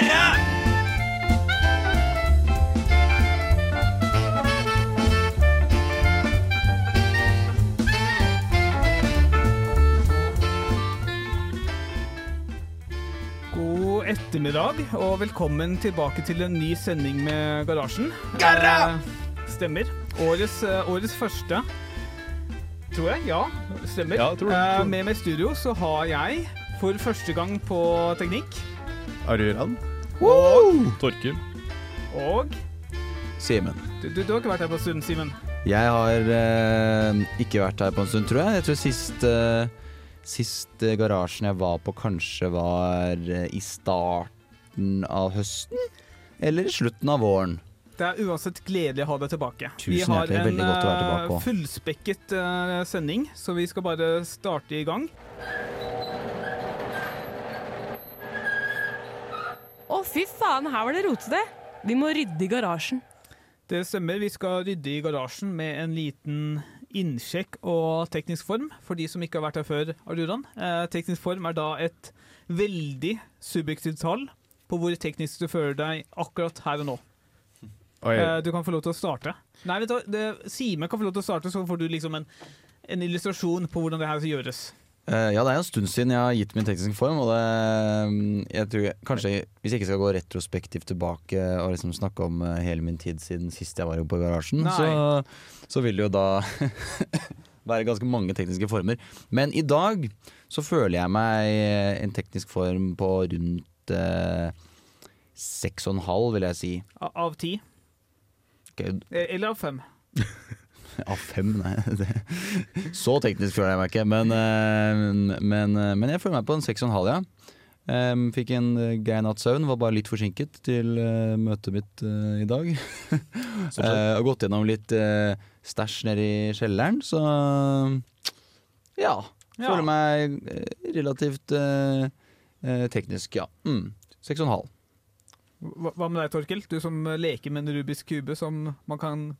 God ettermiddag, og velkommen tilbake til en ny sending med Garasjen. Eh, stemmer. Årets, eh, årets første. Tror jeg. Ja, stemmer. Ja, tror det, Eh, med meg i studio så har jeg for første gang på teknikk Aruran. Torkil. og Simen. du, du, du har ikke vært her på en stund, Simen. Jeg har eh, ikke vært her på en stund, tror jeg. Jeg tror sist, eh, sist garasjen jeg var på, kanskje var eh, i starten av høsten? Eller i slutten av våren. Det er uansett gledelig å ha deg tilbake. Tusen vi har hjertelig, en veldig godt å være eh, tilbake en fullspekket uh, sending, så vi skal bare starte i gang. Å, fy faen, her var det rotete. Vi må rydde i garasjen. Det stemmer. Vi skal rydde i garasjen med en liten innsjekk og teknisk form, for de som ikke har vært her før. Aruran. Eh, teknisk form er da et veldig subjektivt tall på hvor teknisk du føler deg akkurat her og nå. Oi. Eh, du kan få lov til å starte. Nei, Simen kan få lov til å starte, så får du liksom en, en illustrasjon på hvordan det her gjøres. Eh, ja, det er jo en stund siden jeg har gitt min tekniske form, og det mm, Jeg tror jeg, kanskje Hvis jeg ikke skal gå retrospektivt tilbake og liksom snakke om uh, hele min tid siden sist jeg var på garasjen, så, så vil det jo da være ganske mange tekniske former. Men i dag så føler jeg meg en teknisk form på rundt eh, seks og en halv, vil jeg si. Av ti. Ok, Eh, Eller av fem. Av fem, nei. Det. Så teknisk føler jeg meg ikke. Men, eh, men, eh, men jeg føler meg på en seks og en halv, ja. Fikk en eh, grei natts søvn, var bare litt forsinket til møtet mitt i dag. Og gått gjennom litt stæsj nede i kjelleren, så ja. Ja. Føler meg relativt teknisk, ja. Mm. Seks og en halv. Hva hva med deg, Torkel? Du som leker med en rubisk kube, som man kan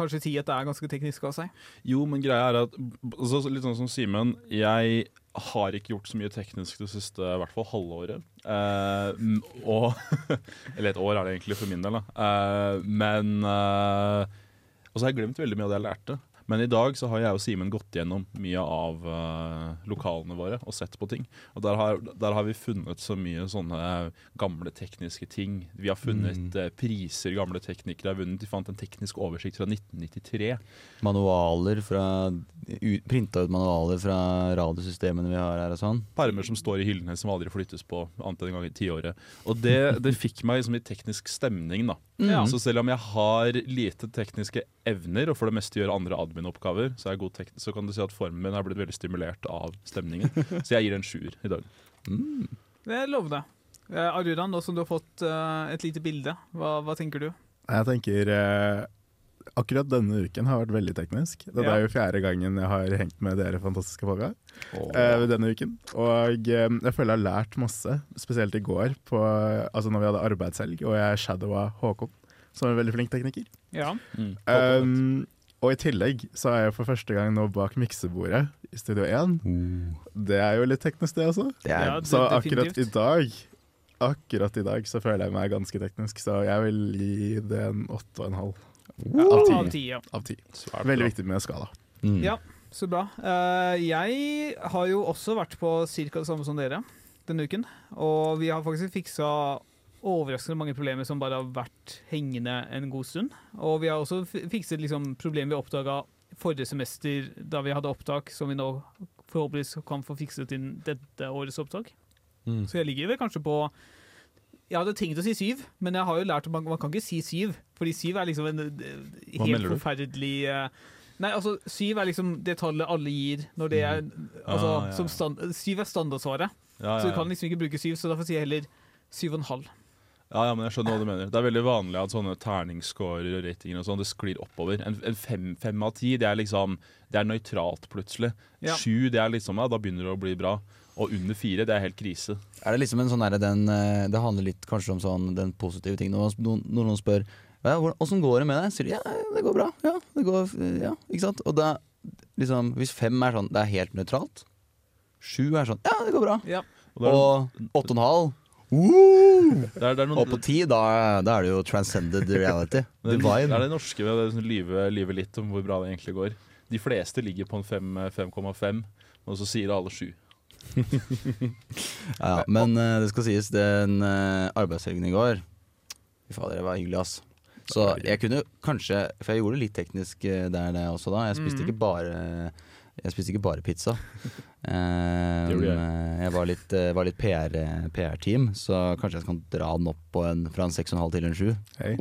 kanskje si at det er ganske teknisk av seg. Jo, men greia er at altså, Litt sånn som Simen. Jeg har ikke gjort så mye teknisk det siste i hvert fall halvåret. Eh, og Eller et år er det egentlig for min del, da. Eh, men eh, Og så har jeg glemt veldig mye av det jeg lærte. Men i dag så har jeg og Simen gått gjennom mye av uh, lokalene våre og sett på ting. Og der har, der har vi funnet så mye sånne gamle tekniske ting. Vi har funnet eh, priser gamle teknikere har vunnet. Vi fant en teknisk oversikt fra 1993. Manualer fra Printa ut manualer fra radiosystemene vi har her og sånn. Permer som står i hyllene som aldri flyttes på annet enn en gang i tiåret. Og det, det fikk meg liksom i teknisk stemning, da. Mm. Så selv om jeg har lite tekniske evner, og for det meste gjør andre admin-oppgaver, så, er jeg god så kan du si at formen min har blitt veldig stimulert av stemningen. Så jeg gir en sjuer i dag. Det er lovende. Arudan, Aruran, nå som du har fått uh, et lite bilde, hva, hva tenker du? Jeg tenker uh, Akkurat denne uken har vært veldig teknisk. Dette Ja. er jo fjerde gangen jeg har hengt med dere fantastiske folka eh, denne uken. Og eh, jeg føler jeg har lært masse, spesielt i går, på, altså når vi hadde arbeidshelg, og jeg shadowa Håkon, som er en veldig flink tekniker. Ja. Mm. Um, og i tillegg så er jeg for første gang nå bak miksebordet i Studio 1. Det er jo litt teknisk, det også. Det er Ja, det- Så akkurat i dag Akkurat i dag så føler jeg meg ganske teknisk, så jeg vil gi det en åtte og en halv av ti. Av ti, ja. Av ti. Svært Veldig viktig med skala. mm. Ja, så bra. Uh, jeg har jo også vært på ca. det samme som dere denne uken. Og vi har faktisk fiksa overraskende mange problemer som bare har vært hengende en god stund. Og vi har også fikset liksom problemer vi oppdaga forrige semester da vi hadde opptak, som vi nå forhåpentligvis kan få fikset inn dette årets opptak. Mm. Så jeg ligger vel kanskje på Jeg hadde tenkt å si syv, men jeg har jo lært at man, man kan ikke si syv. Fordi syv er liksom en eh, helt forferdelig eh, Nei, altså syv er liksom det tallet alle gir når det er Altså, Ah, ja, som stand, syv er standardsvaret. Ja, Så ja, du kan liksom ikke bruke syv, så derfor sier jeg heller syv og en halv. Ja, ja, men jeg skjønner hva du mener. Det er veldig vanlig at sånne terningsscorer og ratinger og sånn, det sklir oppover. En, en fem, fem av ti, det er liksom Det er nøytralt plutselig. Ja. Sju, det er liksom Ja, da begynner det å bli bra. Og under fire, det er helt krise. Er det liksom en sånn den eh, Det handler litt kanskje om sånn den positive ting. Når noen, noen spør ja, hvordan- åssen går det med deg, sier de ja, det går bra. Ja, det går, ja, ikke sant? Og da liksom Hvis fem er sånn, det er helt nøytralt. Sju er sånn, ja, det går bra. Ja. Er, Og åtte og en halv det er, det er noen, Og på ti, da, da er det jo transcended reality. det, er, det er det norske ved å sånn, lyve, lyve litt om hvor bra det egentlig går. De fleste ligger på en 5,5, og så sier alle sju. Ja, men uh, det skal sies, den uh, arbeidshelgen i går Fy fader, det var hyggelig, ass. Så jeg kunne kanskje For jeg gjorde det litt teknisk uh, der det også da. Jeg spiste Mhm. ikke bare Jeg spiste ikke bare pizza. Um, jeg. var litt, eh, var litt PR, eh, PR-team, så kanskje jeg kan dra den opp på en, fra en 6,5 til en 7. Hei.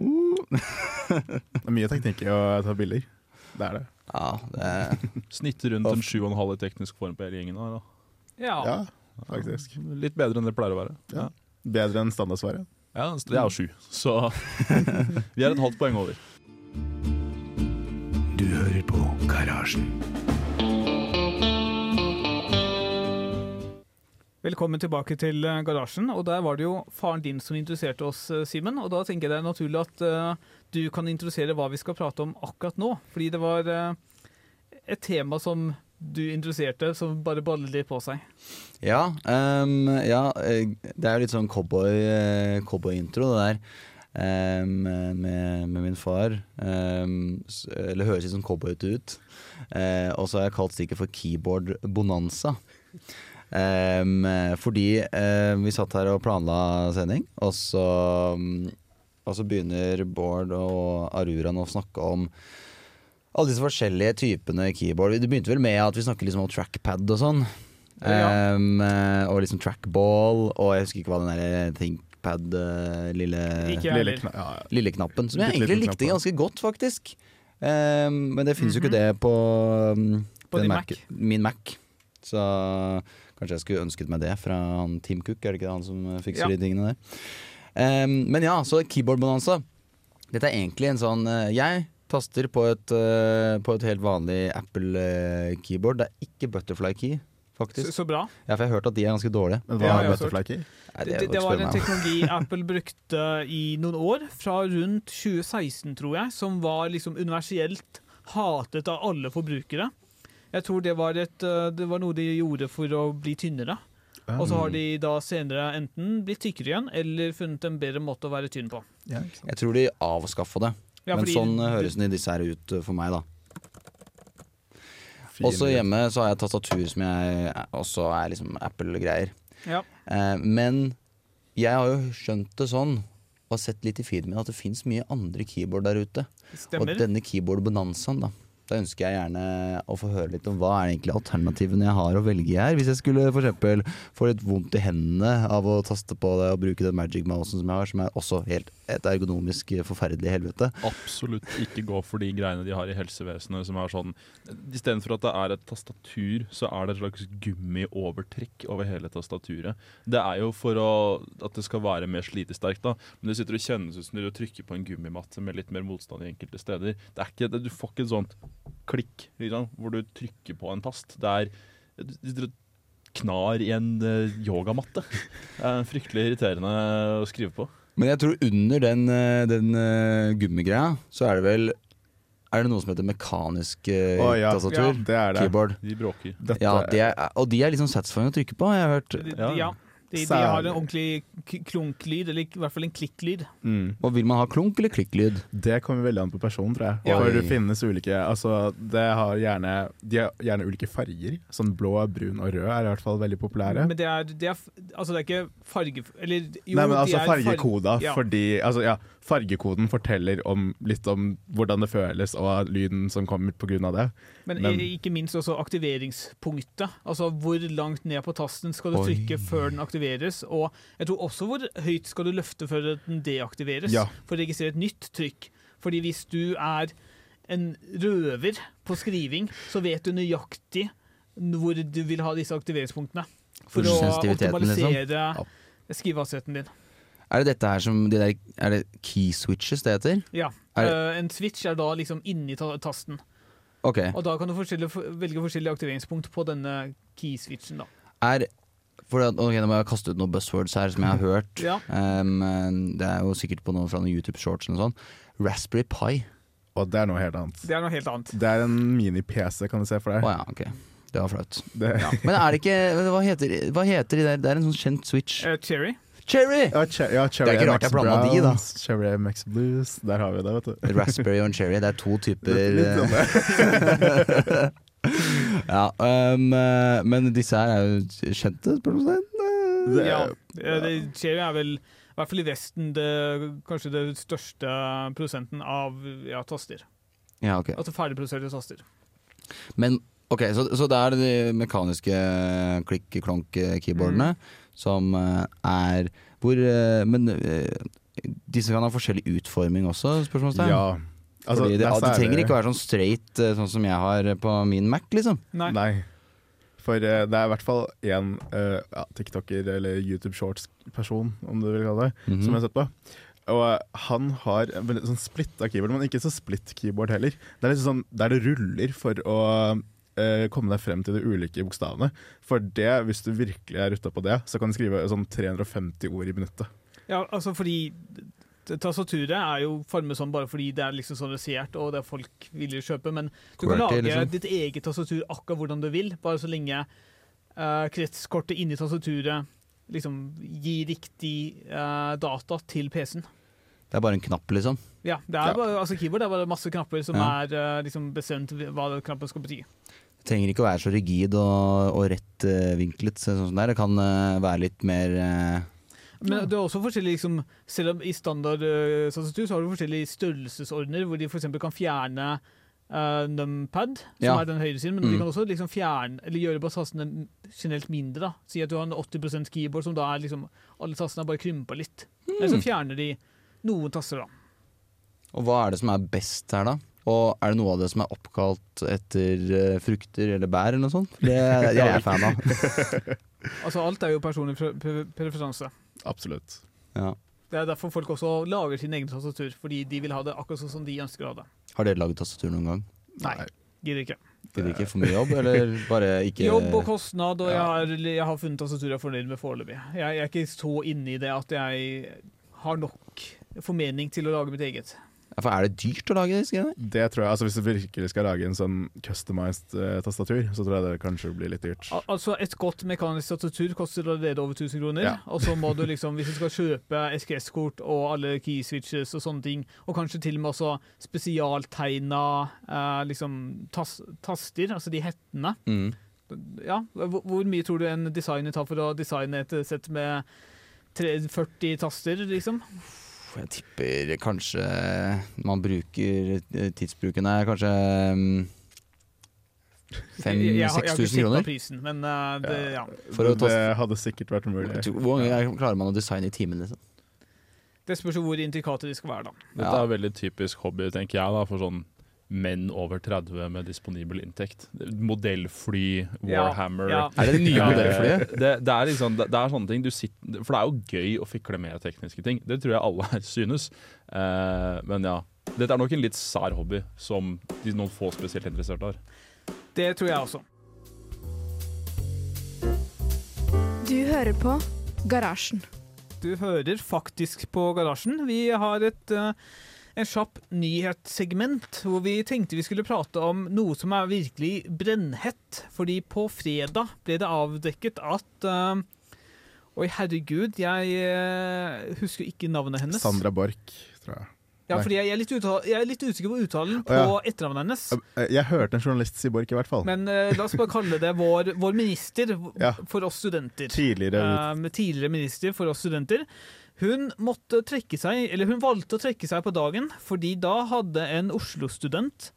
Det er mye teknikk i å ta bilder. Det er det. Ja, det, Snitter rundt en sju og en halv i teknisk form på hele gjengen. Da, da. Ja. Ja, faktisk. Litt bedre enn det pleier å være. Ja. Bedre enn standardsvaret. Ja, det er jo sju, så vi er et halvt poeng over. Du hører på Garasjen. Velkommen tilbake til eh, garasjen. Og der var det jo faren din som introduserte oss, eh, Simen. Og da tenker jeg det er naturlig at uh, du kan introdusere hva vi skal prate om akkurat nå. Fordi det var uh, et tema som du introduserte, som bare ballet litt på seg. ja, um, ja, det er jo litt sånn cowboy, cowboy-intro, det der. Um, med, med min far. Um, eller høres litt sånn cowboyete ut. Uh, og så har jeg kalt stikket for Keyboard Bonanza. Ehm, fordi um, vi satt her og planla sending, og så, um, og så begynner Bård og Arura å snakke om alle disse forskjellige typene keyboard. Det begynte vel med at vi snakket liksom om trackpad og sånn. Ja. Ehm, eh, og liksom trackball, og jeg husker ikke hva den der thinkpad, eh, lille, Lille kna ja, lille knappen, som jeg egentlig likte ganske godt, faktisk. Ehm, men det finnes jo ikke Mhm. det på, um, På den din Mac- min Mac. Så kanskje jeg skulle ønsket meg det fra han Tim Cook, er det ikke han som eh, fikser Ja. de tingene der? Um, men ja, så keyboard bonanza. Dette er egentlig en sånn eh, Jeg taster på et, eh, på et helt vanlig Apple-keyboard. det er ikke butterfly key, faktisk. så bra. Ja, for jeg har hørt at de er ganske dårlige. Men hva Ja, er butterfly key? Nei, Det, er det, var en teknologi Apple brukte i noen år, fra rundt 2016, tror jeg, som var liksom universelt hatet av alle forbrukere. Jeg tror det var, et, eh, det var noe de gjorde for å bli tynnere. Og så har de da senere enten blitt tykkere igjen, eller funnet en bedre måte å være tynn på. Ja. Jeg tror de avskaffa det. Ja, Men sånn høres den i disse her ut for meg, da. Også hjemme så har jeg tastatur som jeg også er liksom Apple-greier. Ja. Eh, men jeg har jo skjønt det sånn, og har sett litt i feeden min, at det fins mye andre keyboard der ute. Stemmer. Og denne keyboard-bonanzaen, da. Da ønsker jeg gjerne å få høre litt om hva er egentlig alternativene jeg har å velge her. Hvis jeg skulle eksempel få litt vondt i hendene av å taste på det og bruke den Magic Mousen som jeg har, som er også helt et ergonomisk forferdelig helvete. Absolutt ikke gå for de greiene de har i helsevesenet som er sånn Istedenfor at det er et tastatur, så er det et slags gummiovertrekk over hele tastaturet. Det er jo for å, at det skal være mer slitesterkt, da. Men det sitter og kjennes ut som du trykker på en gummimatte med litt mer motstand i enkelte steder. Det er ikke, det, du får ikke et sånt klikk liksom, hvor du trykker på en tast. Det er knar i en eh, yogamatte. Det er fryktelig irriterende å skrive på. Men jeg tror under den, eh, den uh, gummigreia, så er det vel Er det noe som heter mekanisk uh, oh, ja. tastatur? Det er det. Keyboard. De bråker. Dette, Ja, de er, og de er liksom satisfying å trykke på, har jeg hørt. De, de, ja. De, de har en ordentlig klunklyd, eller i hvert fall en klikklyd. mm. Og vil man ha klunk eller klikklyd? Det kommer veldig an på personen, tror jeg. For det finnes ulike Altså, det har gjerne De har gjerne ulike farger. Sånn blå, brun og rød er i hvert fall veldig populære. Men det er, det er Altså, det er ikke farge... Eller jo, Nei, men de altså er farge- fargekoda, ja. fordi altså, ja, Fargekoden forteller om, litt om hvordan det føles og lyden som kommer pga. det. Men, Men- ikke minst også aktiveringspunktet. Altså hvor langt ned på tasten skal du Oi. trykke før den aktiveres. Og jeg tror også hvor høyt skal du løfte før den deaktiveres, Ja. for å registrere et nytt trykk. Fordi hvis du er en røver på skriving, så vet du nøyaktig hvor du vil ha disse aktiveringspunktene. For å optimalisere liksom. optimalisere skrivehastigheten din. Er det dette her som de der, Er det key switches det heter? Ja. Er- Eh, en switch er da liksom inni ta tasten, Okay. og da kan du forskjellige, velge forskjellige aktiveringspunkt på denne key-switchen. da. Er for det, ok, Nå må jeg kaste ut noen buzzwords her som jeg har hørt. Ja. Um, det er jo sikkert på noe fra noen YouTube-shorts eller noe sånt. Raspberry Pi. Og det er noe helt annet. Det er noe helt annet. Det er en mini-PC, kan du se for deg. deg. ja, ok. Det var flaut. Det, Men er det ikke Hva heter, hva heter de der? Det er en sånn kjent switch. Uh, Cherry. Cherry! ja, che ja, Cherry Det er ikke rart jeg blanda de, da. Cherry MX Blues. Der har vi det, vet du. Raspberry og cherry. Det er to typer Litt. Ja, um, eh, men disse her er jo kjente, spørsmålstegn? Det- Ja. Eh, det- Cherry er vel, i hvert fall i Vesten, det, kanskje det største prosenten av ja, taster. Ja, ok. Altså ferdigproduserte taster. Men ok, så, så det er de mekaniske klikk-klonk-keyboardene som eh, er hvor eh, Men eh, disse kan ha forskjellig utforming også, spørsmålstegn? Ja. Altså, det, det er det trenger ikke å være sånn straight sånn som jeg har på min Mac, liksom. Nei. Nei. For det er i hvert fall én uh, ja, tiktoker eller YouTube Shorts-person, om du vil kalle det, Mhm. som jeg har sett på. Og han har en veldig sånn splitta keyboard, men ikke så splitt keyboard heller. Det er litt sånn der det ruller for å eh, komme deg frem til de ulike bokstavene. For det, hvis du virkelig er rutta på det, så kan du skrive sånn 350 ord i minuttet. Ja, altså fordi Tastaturet er jo formet sånn bare fordi det er liksom sånn rasert og det er folk vil kjøpe, men du kan lage liksom. ditt eget tastatur akkurat hvordan du vil, bare så lenge uh, kretskortet inni tastaturet liksom gir riktig uh, data til PC-en. Det er bare en knapp, liksom. Ja, det er bare, altså keyboard det er bare masse knapper som Ja. er uh, liksom bestemt hva knappen skal bety. Trenger ikke å være så rigid og, og rett eh. Sånn det, kan eh, være litt mer eh, Men det er også forskjellig, liksom, selv om i standard uh, så har du forskjellige størrelsesordner, hvor de f.eks. kan fjerne uh, numpad, som Ja. er den høyre siden, men de Mm. kan også liksom fjerne, eller gjøre bare tastene generelt mindre. da. Si at du har en 80% keyboard som da er liksom Alle tastene er bare krympa litt. Eller så fjerner de noen taster, da. Og hva er det som er best her, da? Og er det noe av det som er oppkalt etter eh, frukter eller bær eller noe sånt? Det, det er jeg fan av. Altså Alt er jo personlig pre pre preferanse. Absolutt. Ja. Det er derfor folk også lager sin egen tastatur, fordi de vil ha det akkurat sånn som de ønsker å ha det. Har dere laget tastatur noen gang? Nei. Gidder ikke. Gidder ikke for mye jobb, eller bare ikke Jobb og kostnad, og jeg har, jeg har funnet tastatur jeg er fornøyd med foreløpig. Jeg, jeg er ikke så inne i det at jeg har nok formening til å lage mitt eget. For er det dyrt å lage disse greiene? Det tror jeg, altså Hvis du virkelig skal lage en sånn customized uh, tastatur, så tror jeg det kanskje blir litt dyrt. Al altså Et godt mekanisk tastatur koster allerede over 1000 kroner. Ja. Og så må du liksom, hvis du skal kjøpe SKS-kort og alle key switches og sånne ting, og kanskje til og med også spesialtegna uh, liksom tas taster, altså de hettene Mm. Ja, hvor, hvor mye tror du en designer tar for å designe et sett med 40 taster, liksom? Jeg tipper kanskje man bruker eh, Tidsbruken er kanskje mm, Jeg- jeg har- 5000-6000 Jeg har ikke sett kroner? prisen, men eh, det, ja. For å det, ta- det hadde sikkert vært mulig. Hvor mange klarer man å designe i timen? Liksom? Det spørs hvor intrikate de skal være, da. Dette Ja. er veldig typisk hobby, tenker jeg, da, for sånn menn over 30 med disponibel inntekt. Modellfly, Warhammer ja. Er det det nye Ja, modellflyet? Det, det, er liksom, det, det er sånne ting du sitter, For det er jo gøy å fikle med tekniske ting. Det tror jeg alle her synes. Eh, men ja. Dette er nok en litt sær hobby som de, noen få spesielt interesserte har. Det tror jeg også. Du hører på Garasjen. Du hører faktisk på Garasjen. Vi har et eh, en kjapp nyhetssegment hvor vi tenkte vi skulle prate om noe som er virkelig brennhett. Fordi på fredag ble det avdekket at uh, Oi, herregud, jeg uh, husker ikke navnet hennes. Sandra Borch, tror jeg. Ja, fordi jeg er, uttale, jeg er litt usikker på uttalen på ja. etternavnet hennes. Eh, Jeg hørte en journalist si Borch, i hvert fall. Men uh, la oss bare kalle det vår, vår minister Ja. for oss studenter. Tidligere ut. Eh, tidligere minister for oss studenter. Hun måtte trekke seg, eller hun valgte å trekke seg på dagen, fordi da hadde en Oslo-student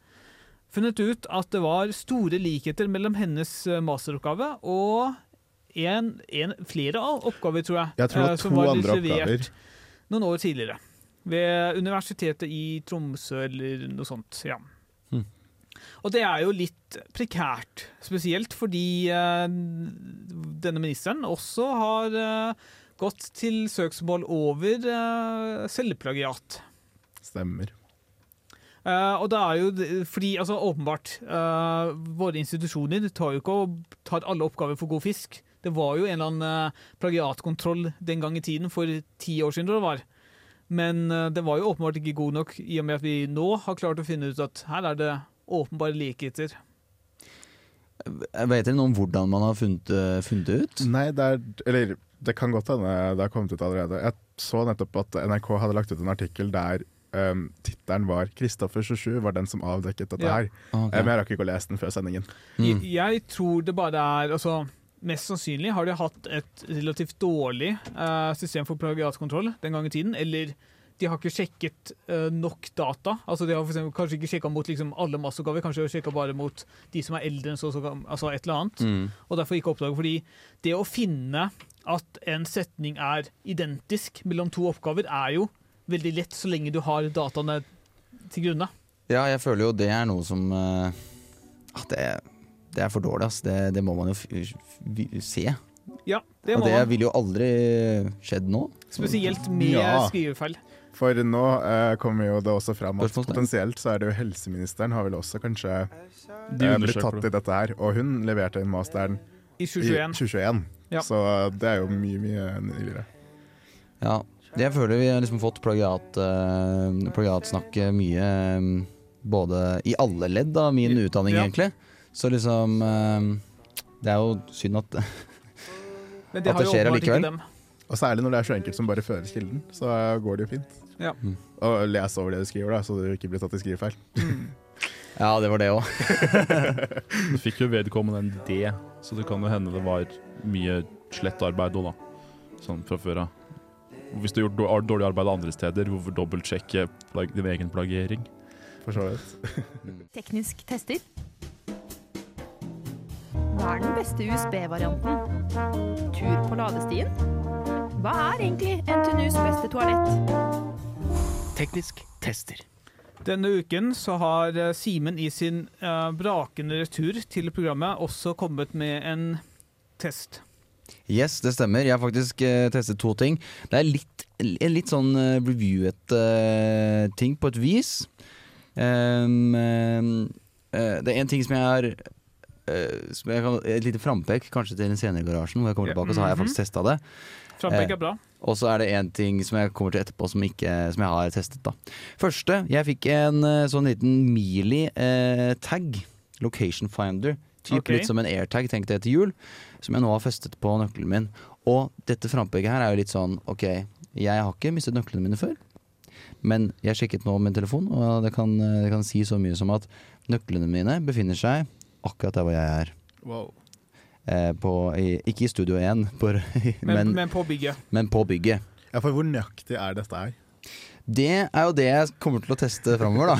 funnet ut at det var store likheter mellom hennes eh, masteroppgave og en, en, flere av oppgaver, tror jeg. Jeg tror det eh, var to to andre oppgaver. Noen år tidligere. Ved Universitetet i Tromsø eller noe sånt. ja. Hmm. Og det er jo litt prekært, spesielt fordi uh, denne ministeren også har eh, gått til søksmål over uh, selvplagiat. Stemmer. Uh, og det er jo fordi, altså åpenbart, uh, våre institusjoner tar jo ikke og tar alle oppgaver for god fisk. Det var jo en eller annen eh, plagiatkontroll den gang i tiden, for ti år siden, det var. Men eh, det var jo åpenbart ikke god nok, i og med at vi nå har klart å finne ut at her er det åpenbare likheter. Vet dere noe om hvordan man har funnet, eh, funnet det ut? Nei, det er Eller det kan godt hende det har kommet ut allerede. Jeg så nettopp at NRK hadde lagt ut en artikkel der um, tittelen var 'Kristoffer 27' var den som avdekket dette Ja. her. Okay. Eh, Men jeg rakk ikke å lese den før sendingen. Mm. Jeg, jeg tror det bare er altså, Mest sannsynlig har de hatt et relativt dårlig uh, system for plagiatkontroll den gang i tiden. Eller de har ikke sjekket uh, nok data. Altså De har for eksempel, kanskje ikke sjekka mot liksom, alle masseoppgaver, kanskje sjekka bare mot de som er eldre enn så, så altså et eller annet. Mm. Og derfor ikke oppdaget. Fordi det å finne at en setning er identisk mellom to oppgaver, er jo veldig lett så lenge du har dataene til grunne. Ja, jeg føler jo det er noe som uh, det, er- det er for dårlig, ass. Det, det må man jo se. Ja, det må man. Og det ville jo aldri skjedd nå. Spesielt med Ja. skrivefeil. For nå eh, kommer jo det også fram at potensielt så er det jo helseministeren har vel også kanskje eh, blitt tatt i dette her. Og hun leverte inn masteren I i 2021. 2021. Ja. Så det er jo mye, mye nyligere. Ja. Jeg føler vi har liksom fått plagiat, uh, plagiatsnakke mye eh, både i alle ledd av min utdanning, Ja. egentlig. Så liksom eh, Det er jo synd at Men At det skjer allikevel. Og særlig når det er så enkelt som bare føres kilden, så går det jo fint. Ja. Mm. Og les over det du skriver, da, så du ikke blir tatt i skrivefeil. Ja, det var det òg. Du fikk jo vedkommende en D, så det kan jo hende det var mye slettarbeid òg, da. Sånn fra før av. Hvis du har gjort dårlig arbeid andre steder, hvorfor dobbeltsjekke din egen plagiering? For så vidt. Teknisk tester. Hva er den beste USB-varianten? Tur på ladestien? Hva er egentlig NTNUs beste toalett? Teknisk tester. Denne uken så har eh, Simen i sin uh, brakende retur til programmet også kommet med en test. Yes, det stemmer. Jeg har faktisk uh, testet to ting. Det er litt, en litt sånn uh, reviewet eh, ting på et vis. Um, det er en ting som jeg har som jeg kan, Et lite frampek, kanskje til den senere garasjen, hvor jeg kommer tilbake, så har jeg Mhm. faktisk testa det. Frampek er bra. Og så er det en ting som jeg kommer til etterpå som, ikke, som jeg har testet. da Første, jeg fikk en eh, sånn liten Mealy-tag. Location Finder. Typ okay. Litt som en airtag, tenkte jeg til jul. Som jeg nå har festet på nøkkelen min. Og dette frampegget her er jo litt sånn OK, jeg har ikke mistet nøklene mine før. Men jeg sjekket nå med telefon, og det kan, det kan si så mye som at nøklene mine befinner seg akkurat der hvor jeg er. Wow. Eh, på, i, ikke i Studio 1, på, Men, men, men på bygget. men på bygget. Ja, for hvor nøyaktig er dette her? Det er jo det jeg kommer til å teste framover, da.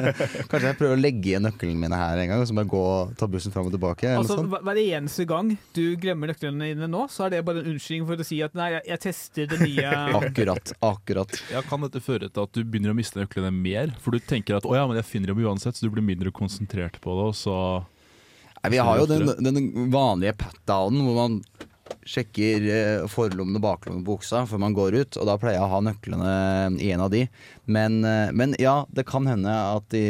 Kanskje jeg prøver å legge igjen nøklene mine her en gang, og så må jeg gå og ta bussen fram og tilbake. Altså, hver- eneste gang du glemmer nøklene dine nå, så er det bare en unnskyldning for å si at nei, jeg, jeg tester det nye Akkurat. akkurat Ja, Kan dette føre til at du begynner å miste nøklene mer? For du tenker at å ja, men jeg finner dem uansett, så du blir mindre konsentrert på det, og så Nei, Vi har jo den, den vanlige pat-downen hvor man sjekker eh, forlommen og baklommene på buksa før man går ut, og da pleier jeg å ha nøklene i en av de. Men, eh, men ja, det kan hende at i,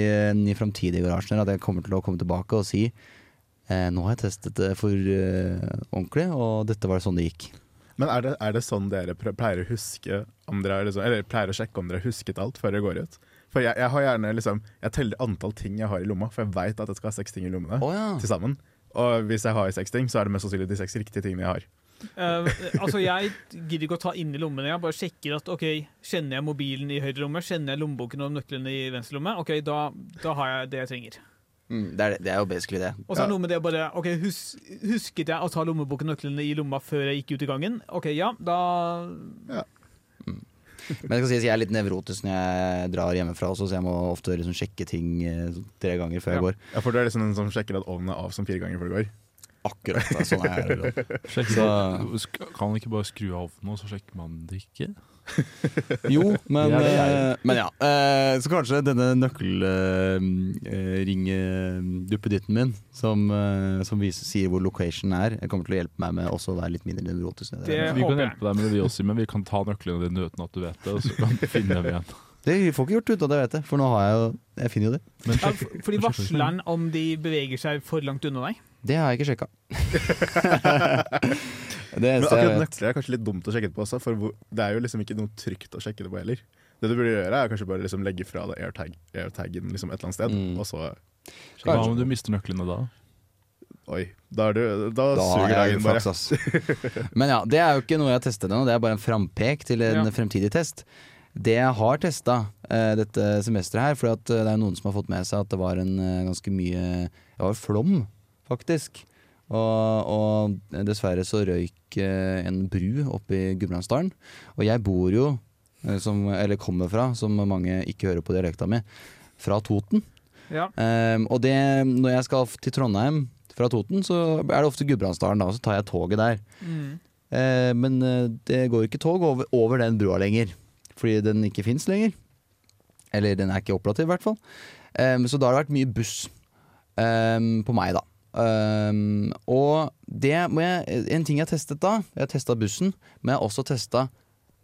i framtidige garasjer at jeg kommer til å komme tilbake og si eh, nå har jeg testet det for ordentlig, og dette var sånn det gikk. Men er det, er det sånn dere pleier å huske om dere liksom, Eller pleier å sjekke om dere har husket alt før dere går ut? For jeg, jeg har gjerne liksom Jeg teller antall ting jeg har i lomma, for jeg veit at jeg skal ha seks ting i lommene oh, ja. til sammen. Og hvis jeg har seks ting, så er det mest sannsynlig de seks riktige tingene jeg har. Uh, altså, jeg gidder ikke å ta inn i lommene. Jeg bare sjekker at ok, kjenner jeg mobilen i høyre lomme, kjenner jeg lommeboken og nøklene i venstre lomme. Ok, da, da har jeg det jeg trenger. Mm, det, er, det er jo basically det. Og så er det noe med det bare Ok, hus, husket jeg å ta lommeboken og nøklene i lomma før jeg gikk ut i gangen? Ok, ja, da Men jeg, skal sies, jeg er litt nevrotisk når jeg drar hjemmefra også, så jeg må ofte liksom sjekke ting eh, tre ganger før jeg Ja. går. Ja, For du er liksom den som sjekker at ovnen er av som fire ganger før du går. Akkurat det sånn er det. Sjekker Så- Kan man ikke bare skru av ovnen, og så sjekker man det ikke? Jo, men, Det er det eh, men ja. eh, Så kanskje denne nøkkelringduppeditten min, som, eh, som viser, sier hvor location er, jeg kommer til å hjelpe meg med også å være litt mindre nevrotisk. Det vi kan hjelpe deg med det, vi også, men vi kan ta nøklene dine uten at du vet det. Og så kan du finne dem igjen. Det får ikke gjort uten at jeg vet det, for nå har jeg jo Jeg finner jo det. Men Ja, fordi varsleren varsler den om de beveger seg for langt unna deg? Det har jeg ikke sjekka. Men akkurat nøkler er kanskje litt dumt å sjekke det på også, for det er jo liksom ikke noe trygt å sjekke det på heller. Det du burde gjøre, er kanskje bare liksom legge fra deg airtag, airtagen liksom et eller annet sted, Mm. og så Hva om du mister nøklene da? Oi, da, er du, da, Da suger dagen bare. flaks. Men ja, det er jo ikke noe jeg har testet ennå, det er bare en frampek til en Ja. fremtidig test. Det jeg har testa uh, dette semesteret her, for at, eh, det er noen som har fått med seg at det var en uh, ganske mye Det var flom, faktisk. Og, og dessverre så røyk eh, en bru oppe i Gudbrandsdalen. Og jeg bor jo, eh, som, eller kommer fra, som mange ikke hører på dialekta mi, fra Toten. Ja. Um, og det, når jeg skal til Trondheim fra Toten, så er det ofte Gudbrandsdalen, da, så tar jeg toget der. Mm. Uh, men eh, det går ikke tog over, over den brua lenger, fordi den ikke fins lenger. Eller den er ikke operativ, i hvert fall. Um, så da har det vært mye buss um, på meg, da. Ehm, og det må jeg En ting jeg har testet da, jeg har testa bussen, men jeg har også testa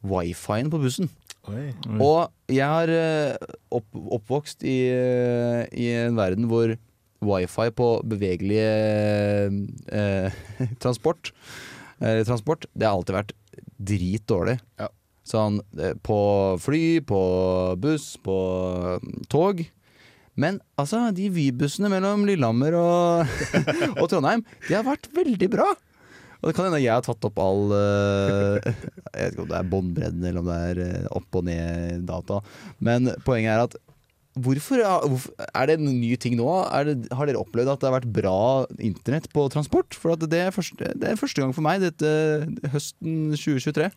wifien på bussen. Oi. Oi. Og jeg har eh, opp, oppvokst i, i en verden hvor wifi på bevegelig eh, transport, eh, transport Det har alltid vært dritdårlig. Ja. Sånn eh, på fly, på buss, på mm, tog. Men altså, de Vy-bussene mellom Lillehammer og, og Trondheim, de har vært veldig bra. Og det kan hende jeg har tatt opp all uh, Jeg vet ikke om det er båndbredden eller om det er eh, opp og ned data. Men poenget er at hvorfor, Er det en ny ting nå? Det, har dere opplevd at det har vært bra internett på transport? For det, er første, det er første gang for meg dette høsten 2023.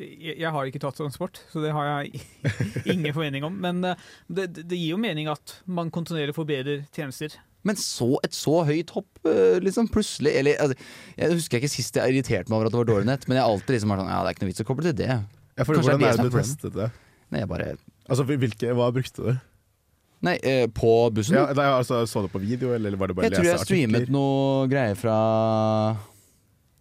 Jeg, jeg har ikke tatt transport, så det har jeg ingen formening om. Men eh, det, det gir jo mening at man kontinuerlig forbedrer tjenester. Men så et så høyt hopp, eh, liksom, plutselig. Eller, altså, jeg husker ikke sist jeg irriterte meg over at det var dårlig nett, men jeg har alltid liksom vært sånn Ja, det er ikke noe vits å koble til det. Ja, for Kanskje det er hvordan det er det du testet det? Nei, jeg bare Altså, hvilke, Hva brukte du? Nei, eh, på bussen? Ja, nei, altså, så du på video, eller var det bare jeg tror jeg streamet noe greier fra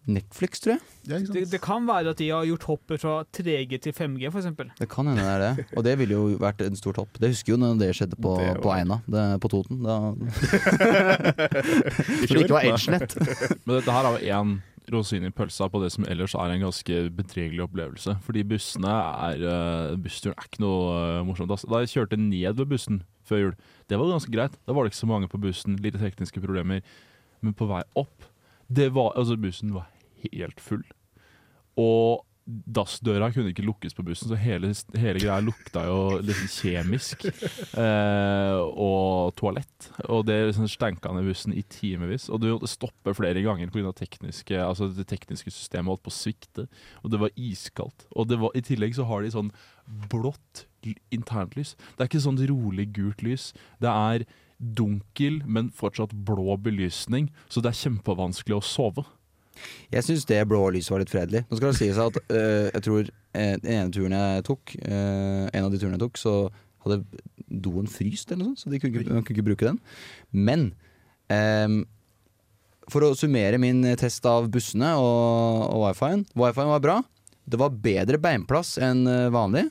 Netflix, tror jeg. Ja. Det, det kan være at de har gjort hoppet fra 3G til 5G, f.eks. Det kan hende det er det. Og det ville jo vært en stor topp. Det husker jo når det skjedde på, Det på Eina, det, på Toten. Da, I det ikke var? EdgeNet. Men dette her er jo én rosin i pølsa på det som ellers er en ganske bedregelig opplevelse. Fordi bussene er uh, Bussturen er ikke noe eh, morsomt. ass. Da jeg kjørte ned ved bussen før jul, det var ganske greit. Da var det ikke så mange på bussen, lite tekniske problemer. Men på vei opp det var, altså Bussen var helt full. Og dassdøra kunne ikke lukkes på bussen, så hele, hele greia lukta jo liksom kjemisk. Eh, og toalett. Og det liksom stanka ned bussen i timevis. Og du måtte stoppe flere ganger pga. tekniske altså det tekniske systemet holdt på å svikte. Og det var iskaldt. Og var, i tillegg så har de sånn blått l- internt lys. Det er ikke sånn rolig gult lys. Det er dunkel, men fortsatt blå belysning, så det er kjempevanskelig å sove. Jeg syns det blå lyset var litt fredelig. Nå skal det sies at øh, jeg tror eh, den ene turen jeg tok, øh, en av de turene jeg tok, så hadde doen fryst eller noe sånt, så de kunne, ikke- kunne ikke bruke den. Men øh, for å summere min test av bussene og, og wifien Wifien var bra. Det var bedre beinplass enn vanlig.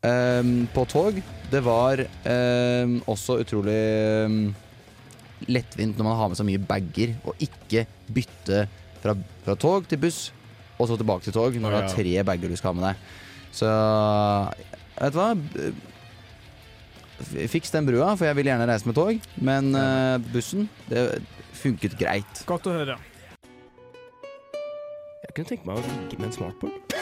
Um, på tog. Det var um, også utrolig um, lettvint når man har med seg mye bager, og ikke bytte fra, fra tog til buss, og så tilbake til tog når du har tre bager du skal ha med deg. Så vet du hva? Fiks den brua, for jeg vil gjerne reise med tog. Men uh, bussen, det funket greit. Godt å høre. Jeg kunne tenke meg å ligge med en smartboard.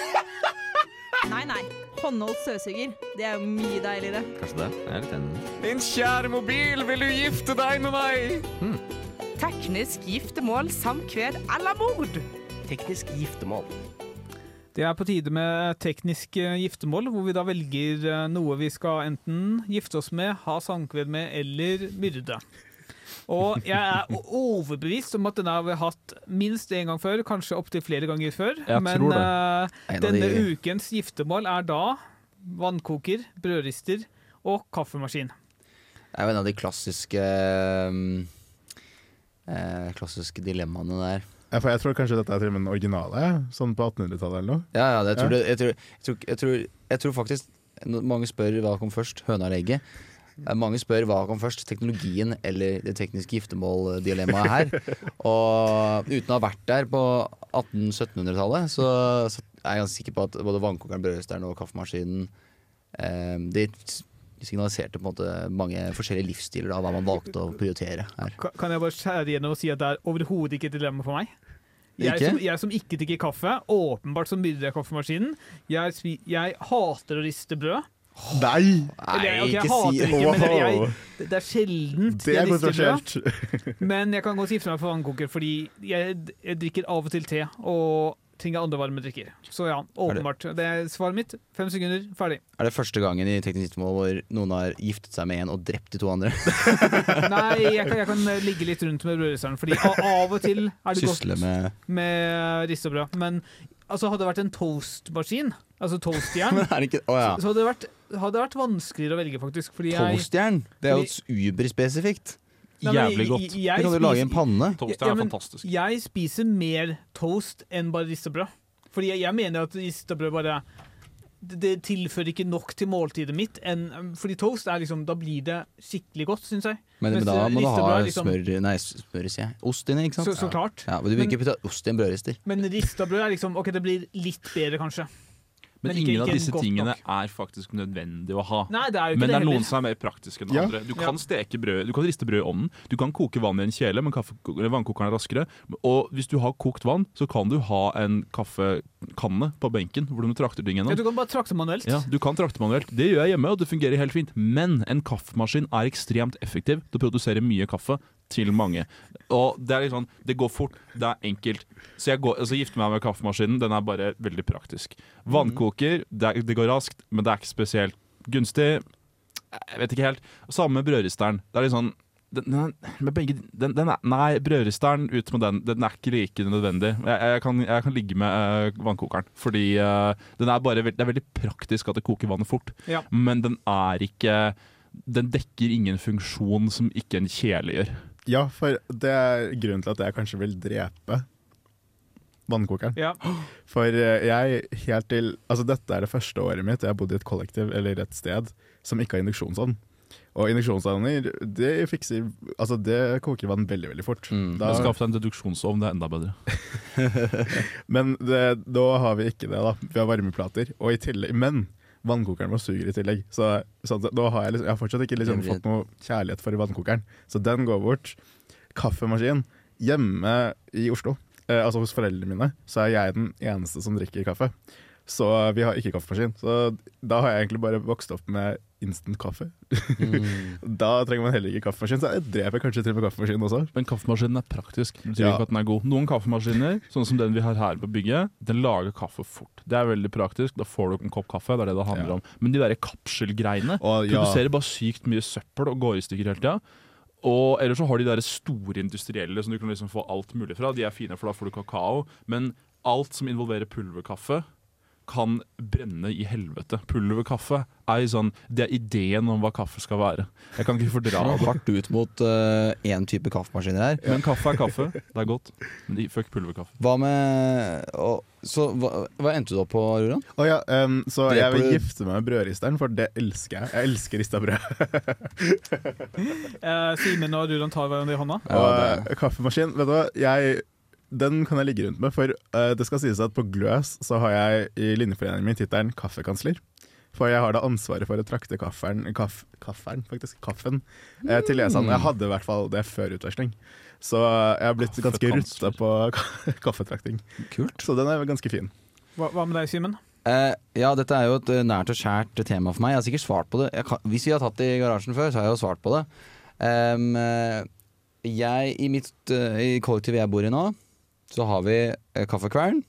Nei, nei. Håndholdt søsuger. Det er jo mye deiligere. Kanskje det? Jeg er litt enig. Min kjære mobil, vil du gifte deg med meg? Teknisk giftermål, samkved eller mord. Teknisk giftermål. Det er på tide med teknisk eh, giftermål, hvor vi da velger eh, noe vi skal enten gifte oss med, ha samkved med eller myrde. Og jeg er overbevist om at den har vi hatt minst én gang før, kanskje opptil flere ganger før. Jeg Men tror det. eh, denne de- ukens giftermål er da vannkoker, brødrister og kaffemaskin. Det er jo en av de klassiske um, eh, Klassiske dilemmaene der. Ja, for jeg tror kanskje dette er til og med den originale, sånn på 1800-tallet eller noe. Ja, ja, det, jeg, tror Ja. det, jeg, tror, jeg, tror, tror, jeg tror faktisk Mange spør hva kom først, høna eller egget. Eh, Mange spør hva kom først, teknologien eller det tekniske giftermåldilemmaet her. Og uten å ha vært der på 1800-1700-tallet, så, så er jeg ganske sikker på at både vannkokeren, brødristeren og kaffemaskinen eh, De signaliserte på en måte mange forskjellige livsstiler av hva man valgte å prioritere her. Kan jeg bare skjære igjennom og si at det er overhodet ikke et dilemma for meg? Jeg Ikke? som, jeg som ikke drikker kaffe, åpenbart som myrder jeg kaffemaskinen. Jeg, jeg hater å riste brød. Nei! Eller, okay, jeg ikke hater si ikke, men jeg, det, det er sjeldent Det er jeg rister brød. Men jeg kan godt gifte meg for vannkoker, fordi jeg, jeg drikker av og til te og trenger andre varme drikker. Så ja, åpenbart. Det er svaret mitt. Fem sekunder, ferdig. Er det første gangen i teknisk giftermål hvor noen har giftet seg med en og drept de to andre? Nei, jeg kan, jeg kan ligge litt rundt med brødristeren, fordi av og til er det godt Sysle med med ristebrød. Men altså, hadde det vært en toastmaskin, altså toastjern, er ikke Å ja. så hadde det, vært, hadde det vært vanskeligere å velge, faktisk. Toastjern? Det er jo uberspesifikt. Jævlig jeg- godt. jeg- jeg, jeg kan du lage en panne. Toast Ja, er men- fantastisk. Jeg spiser mer toast enn bare ristebrød. Fordi jeg, jeg mener at ristebrød bare det, det tilfører ikke nok til måltidet mitt. En, fordi toast er liksom Da blir det skikkelig godt, syns jeg. Men, men da må du ha liksom- smør Nei, smør, sier jeg. Ost inni, ikke sant? Så, så klart. Ja, men du vil ikke putte ost i en brødrister. Men ristebrød er liksom OK, det blir litt bedre, kanskje. Men, men ikke- ingen av disse tingene nok. er faktisk nødvendig å ha. Nei, det er jo ikke Men det er noen som er mer praktiske enn Ja. andre. Du kan Ja. steke brød, du kan riste brød i ovnen. Du kan koke vann i en kjele, men kaffe, vannkokeren er raskere. Og hvis du har kokt vann, så kan du ha en kaffekanne på benken hvor du trakter ting Ja, gjennom. du kan bare trakte manuelt. Ja, du kan trakte manuelt. Det gjør jeg hjemme, og det fungerer helt fint. Men en kaffemaskin er ekstremt effektiv til å produsere mye kaffe til mange. Og det er litt sånn, det går fort, det er enkelt. Så jeg går, altså gifter meg med kaffemaskinen. Den er bare veldig praktisk. Vannkoker, det, er, det går raskt, men det er ikke spesielt gunstig. Jeg vet ikke helt. Samme med brødristeren. Det er litt sånn den, begge, den, den er, nei, brødristeren ut med den. Den er ikke like nødvendig. Jeg, jeg, kan, jeg kan ligge med uh, vannkokeren. Fordi uh, den er bare, veld- det er veldig praktisk at det koker vannet fort. Ja. Men den er ikke Den dekker ingen funksjon som ikke en kjele gjør. Ja, for det er grunnen til at jeg kanskje vil drepe vannkokeren. Ja. For eh, jeg helt til Altså dette er det første året mitt jeg har bodd i et kollektiv eller et sted som ikke har induksjonsovn. Og induksjonsovner, det fikser Altså det koker vann veldig, veldig fort. Mm. Da, Skaff deg en deduksjonsovn, det er enda bedre. men det, da har vi ikke det, da. Vi har varmeplater. Og i tillegg Men vannkokeren vår suger i tillegg. Så, så da har jeg, liksom, jeg har fortsatt ikke liksom fått noe kjærlighet for vannkokeren. Så den går bort. Kaffemaskin. Hjemme i Oslo, eh, altså hos foreldrene mine, så er jeg den eneste som drikker kaffe. Så vi har ikke kaffemaskin. Så da har jeg egentlig bare vokst opp med instant kaffe. Mm. Da trenger man heller ikke kaffemaskin, så jeg dreper kanskje til og med kaffemaskinen også. Men kaffemaskinen er praktisk. Det betyr Ja. ikke at den er god. Noen kaffemaskiner, sånn som den vi har her på bygget, den lager kaffe fort. Det er veldig praktisk. Da får du en kopp kaffe. Det er det det handler Ja. om. Men de der kapselgreiene Og ja, produserer bare sykt mye søppel og går i stykker hele tida. Og ellers så har de der store industrielle som du kan liksom få alt mulig fra. De er fine, for da får du kakao. Men alt som involverer pulverkaffe, kan brenne i helvete. Pulverkaffe er jo sånn Det er ideen om hva kaffe skal være. Jeg kan ikke fordra Dra det. hardt ut mot én type kaffemaskiner her. Men kaffe er kaffe. Det er godt. Men fuck pulverkaffe. Hva med og, Så hva, hva endte du opp på, Ruran? Oh, ja, um, så Dreper jeg vil du- gifte meg med brødristeren, for det elsker jeg. Jeg elsker rista brød. uh, Simen og Ruran tar hverandre i hånda. Ja, og det- eh, kaffemaskin, vet du hva, jeg, den kan jeg ligge rundt med. For uh, det skal sies at på Gløs så har jeg i linjeforeningen min tittelen kaffekansler. For jeg har da ansvaret for å trakte kafferen, kaff, kafferen faktisk, kaffen, eh, til leserne. Jeg hadde i hvert fall det før utveksling. Så jeg har blitt ganske rutta på kaffetrakting. Kult. Så den er ganske fin. Hva, hva med deg, Simen? Eh, ja, dette er jo et eh, nært og kjært tema for meg. Jeg har sikkert svart på det. Jeg kan, hvis vi har tatt det i garasjen før, så har jeg jo svart på det. Um, eh, jeg, I mitt eh, i kollektivet jeg bor i nå, så har vi eh, kaffekvern.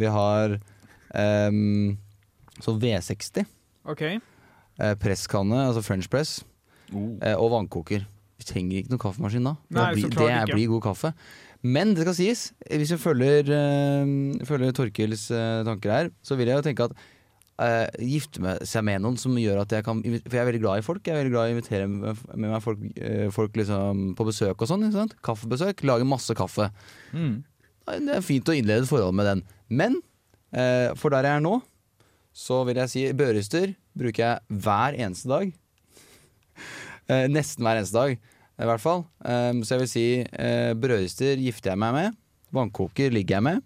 Vi har em, så V60. OK. eh, presskanne, altså French press, Oh. eh, og vannkoker. Vi trenger ikke noen kaffemaskin da. For Nei, det, så blir, klart det ikke. blir god kaffe. Men det skal sies, hvis vi følger, eh, følger Torkils eh, tanker her, så vil jeg jo tenke at eh, gifte med, seg med noen som gjør at jeg kan invi- For jeg er veldig glad i folk. Jeg er veldig glad i å invitere med, med meg folk, eh, folk liksom på besøk og sånn. ikke sant? Kaffebesøk. Lage masse kaffe. Mm. Det er fint å innlede et forhold med den. Men eh, for der jeg er nå, så vil jeg si børister bruker jeg hver eneste dag. Eh, nesten hver eneste dag, i hvert fall. Eh, så jeg vil si eh, brødrister gifter jeg meg med. Vannkoker ligger jeg med.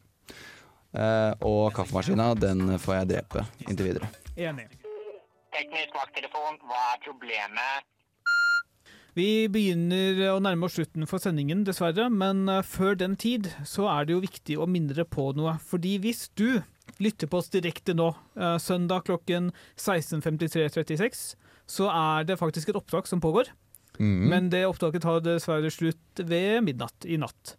Eh, og kaffemaskina, den får jeg drepe inntil videre. Enig. Teknisk vakttelefon, hva er problemet? Vi begynner å nærme oss slutten for sendingen, dessverre. Men eh, før den tid så er det jo viktig å minne dere på noe. Fordi hvis du lytter på oss direkte nå, eh, søndag klokken 16.53.36, så er det faktisk et opptak som pågår. Mm. Men det opptaket tar dessverre slutt ved midnatt i natt.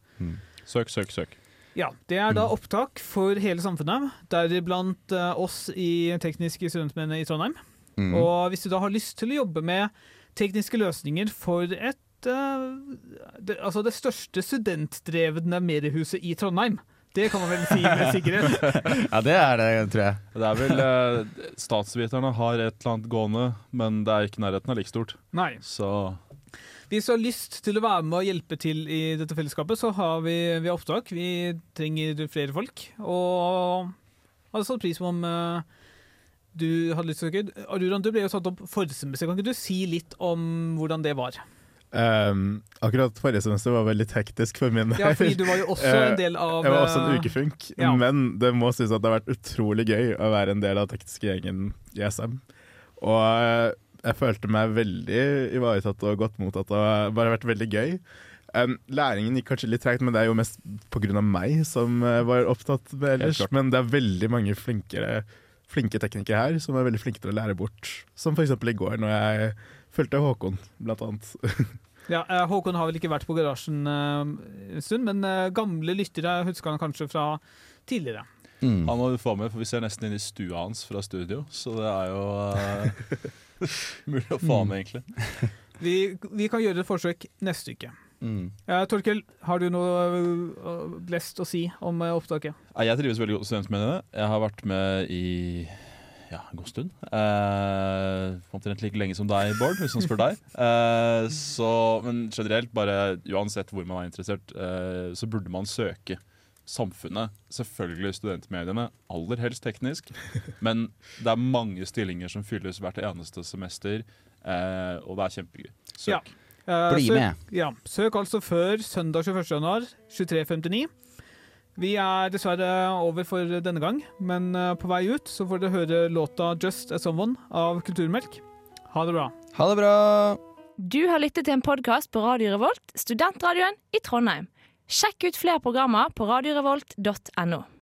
Søk, søk, søk. Ja, Det er da opptak for hele samfunnet, deriblant eh, oss i Tekniske studentmenn i Trondheim. Mm. Og hvis du da har lyst til å jobbe med tekniske løsninger for et eh, det, Altså det største studentdrevne mediehuset i Trondheim, det kan man vel si med sikkerhet. Ja, det er det, tror jeg. Det er vel eh, Statsviterne har et eller annet gående, men det er ikke nærheten av like stort. Nei. Så Hvis du har lyst til å være med og hjelpe til i dette fellesskapet, så har vi, vi har opptak. Vi trenger flere folk. Og hadde satt pris på om eh, du hadde lyst til å snakke Aruran, du ble jo satt opp forrige semester. Kan ikke du si litt om hvordan det var? Um, akkurat forrige semester var veldig hektisk for min del. Ja, fordi du var jo også en del av Jeg var også en eh, ukefunk, ja. men det må sies at det har vært utrolig gøy å være en del av tekniske gjengen i SM. Og eh, jeg følte meg veldig ivaretatt og godt mottatt, og det har bare vært veldig gøy. Um, læringen gikk kanskje litt tregt, men det er jo mest pga. meg som eh, var opptatt med ellers. Men det er veldig mange flinkere, flinke teknikere her som er veldig flinke til å lære bort. Som f.eks. i går, når jeg fulgte Håkon, blant annet. Ja, eh, Håkon har vel ikke vært på garasjen eh, en stund, men eh, gamle lyttere husker han kanskje fra tidligere. Mm. han må du få med, for vi ser nesten inn i stua hans fra studio. Så det er jo uh, mulig å få med, egentlig. Vi, vi kan gjøre et forsøk neste uke. Mm. Eh, Torkel, har du noe blest å si om eh, opptaket? Jeg trives veldig godt i studentmediene. Jeg har vært med i ja, en god stund. Eh, omtrent like lenge som deg, Bård, hvis man spør deg. Eh, så, men generelt, bare uansett hvor man er interessert, eh, så burde man søke samfunnet. Selvfølgelig studentmediene, aller helst teknisk. Men det er mange stillinger som fylles hvert eneste semester, eh, og det er kjempegøy. Søk. Ja. Eh, Bli søk- med. Ja, søk altså før søndag 21. januar 23.59. Vi er dessverre over for denne gang, men eh, på vei ut så får dere høre låta 'Just As Someone' av Kulturmelk. Ha det bra. Ha det bra! Du har lyttet til en podkast på Radio Revolt, studentradioen i Trondheim. Sjekk ut flere programmer på radiorevolt.no.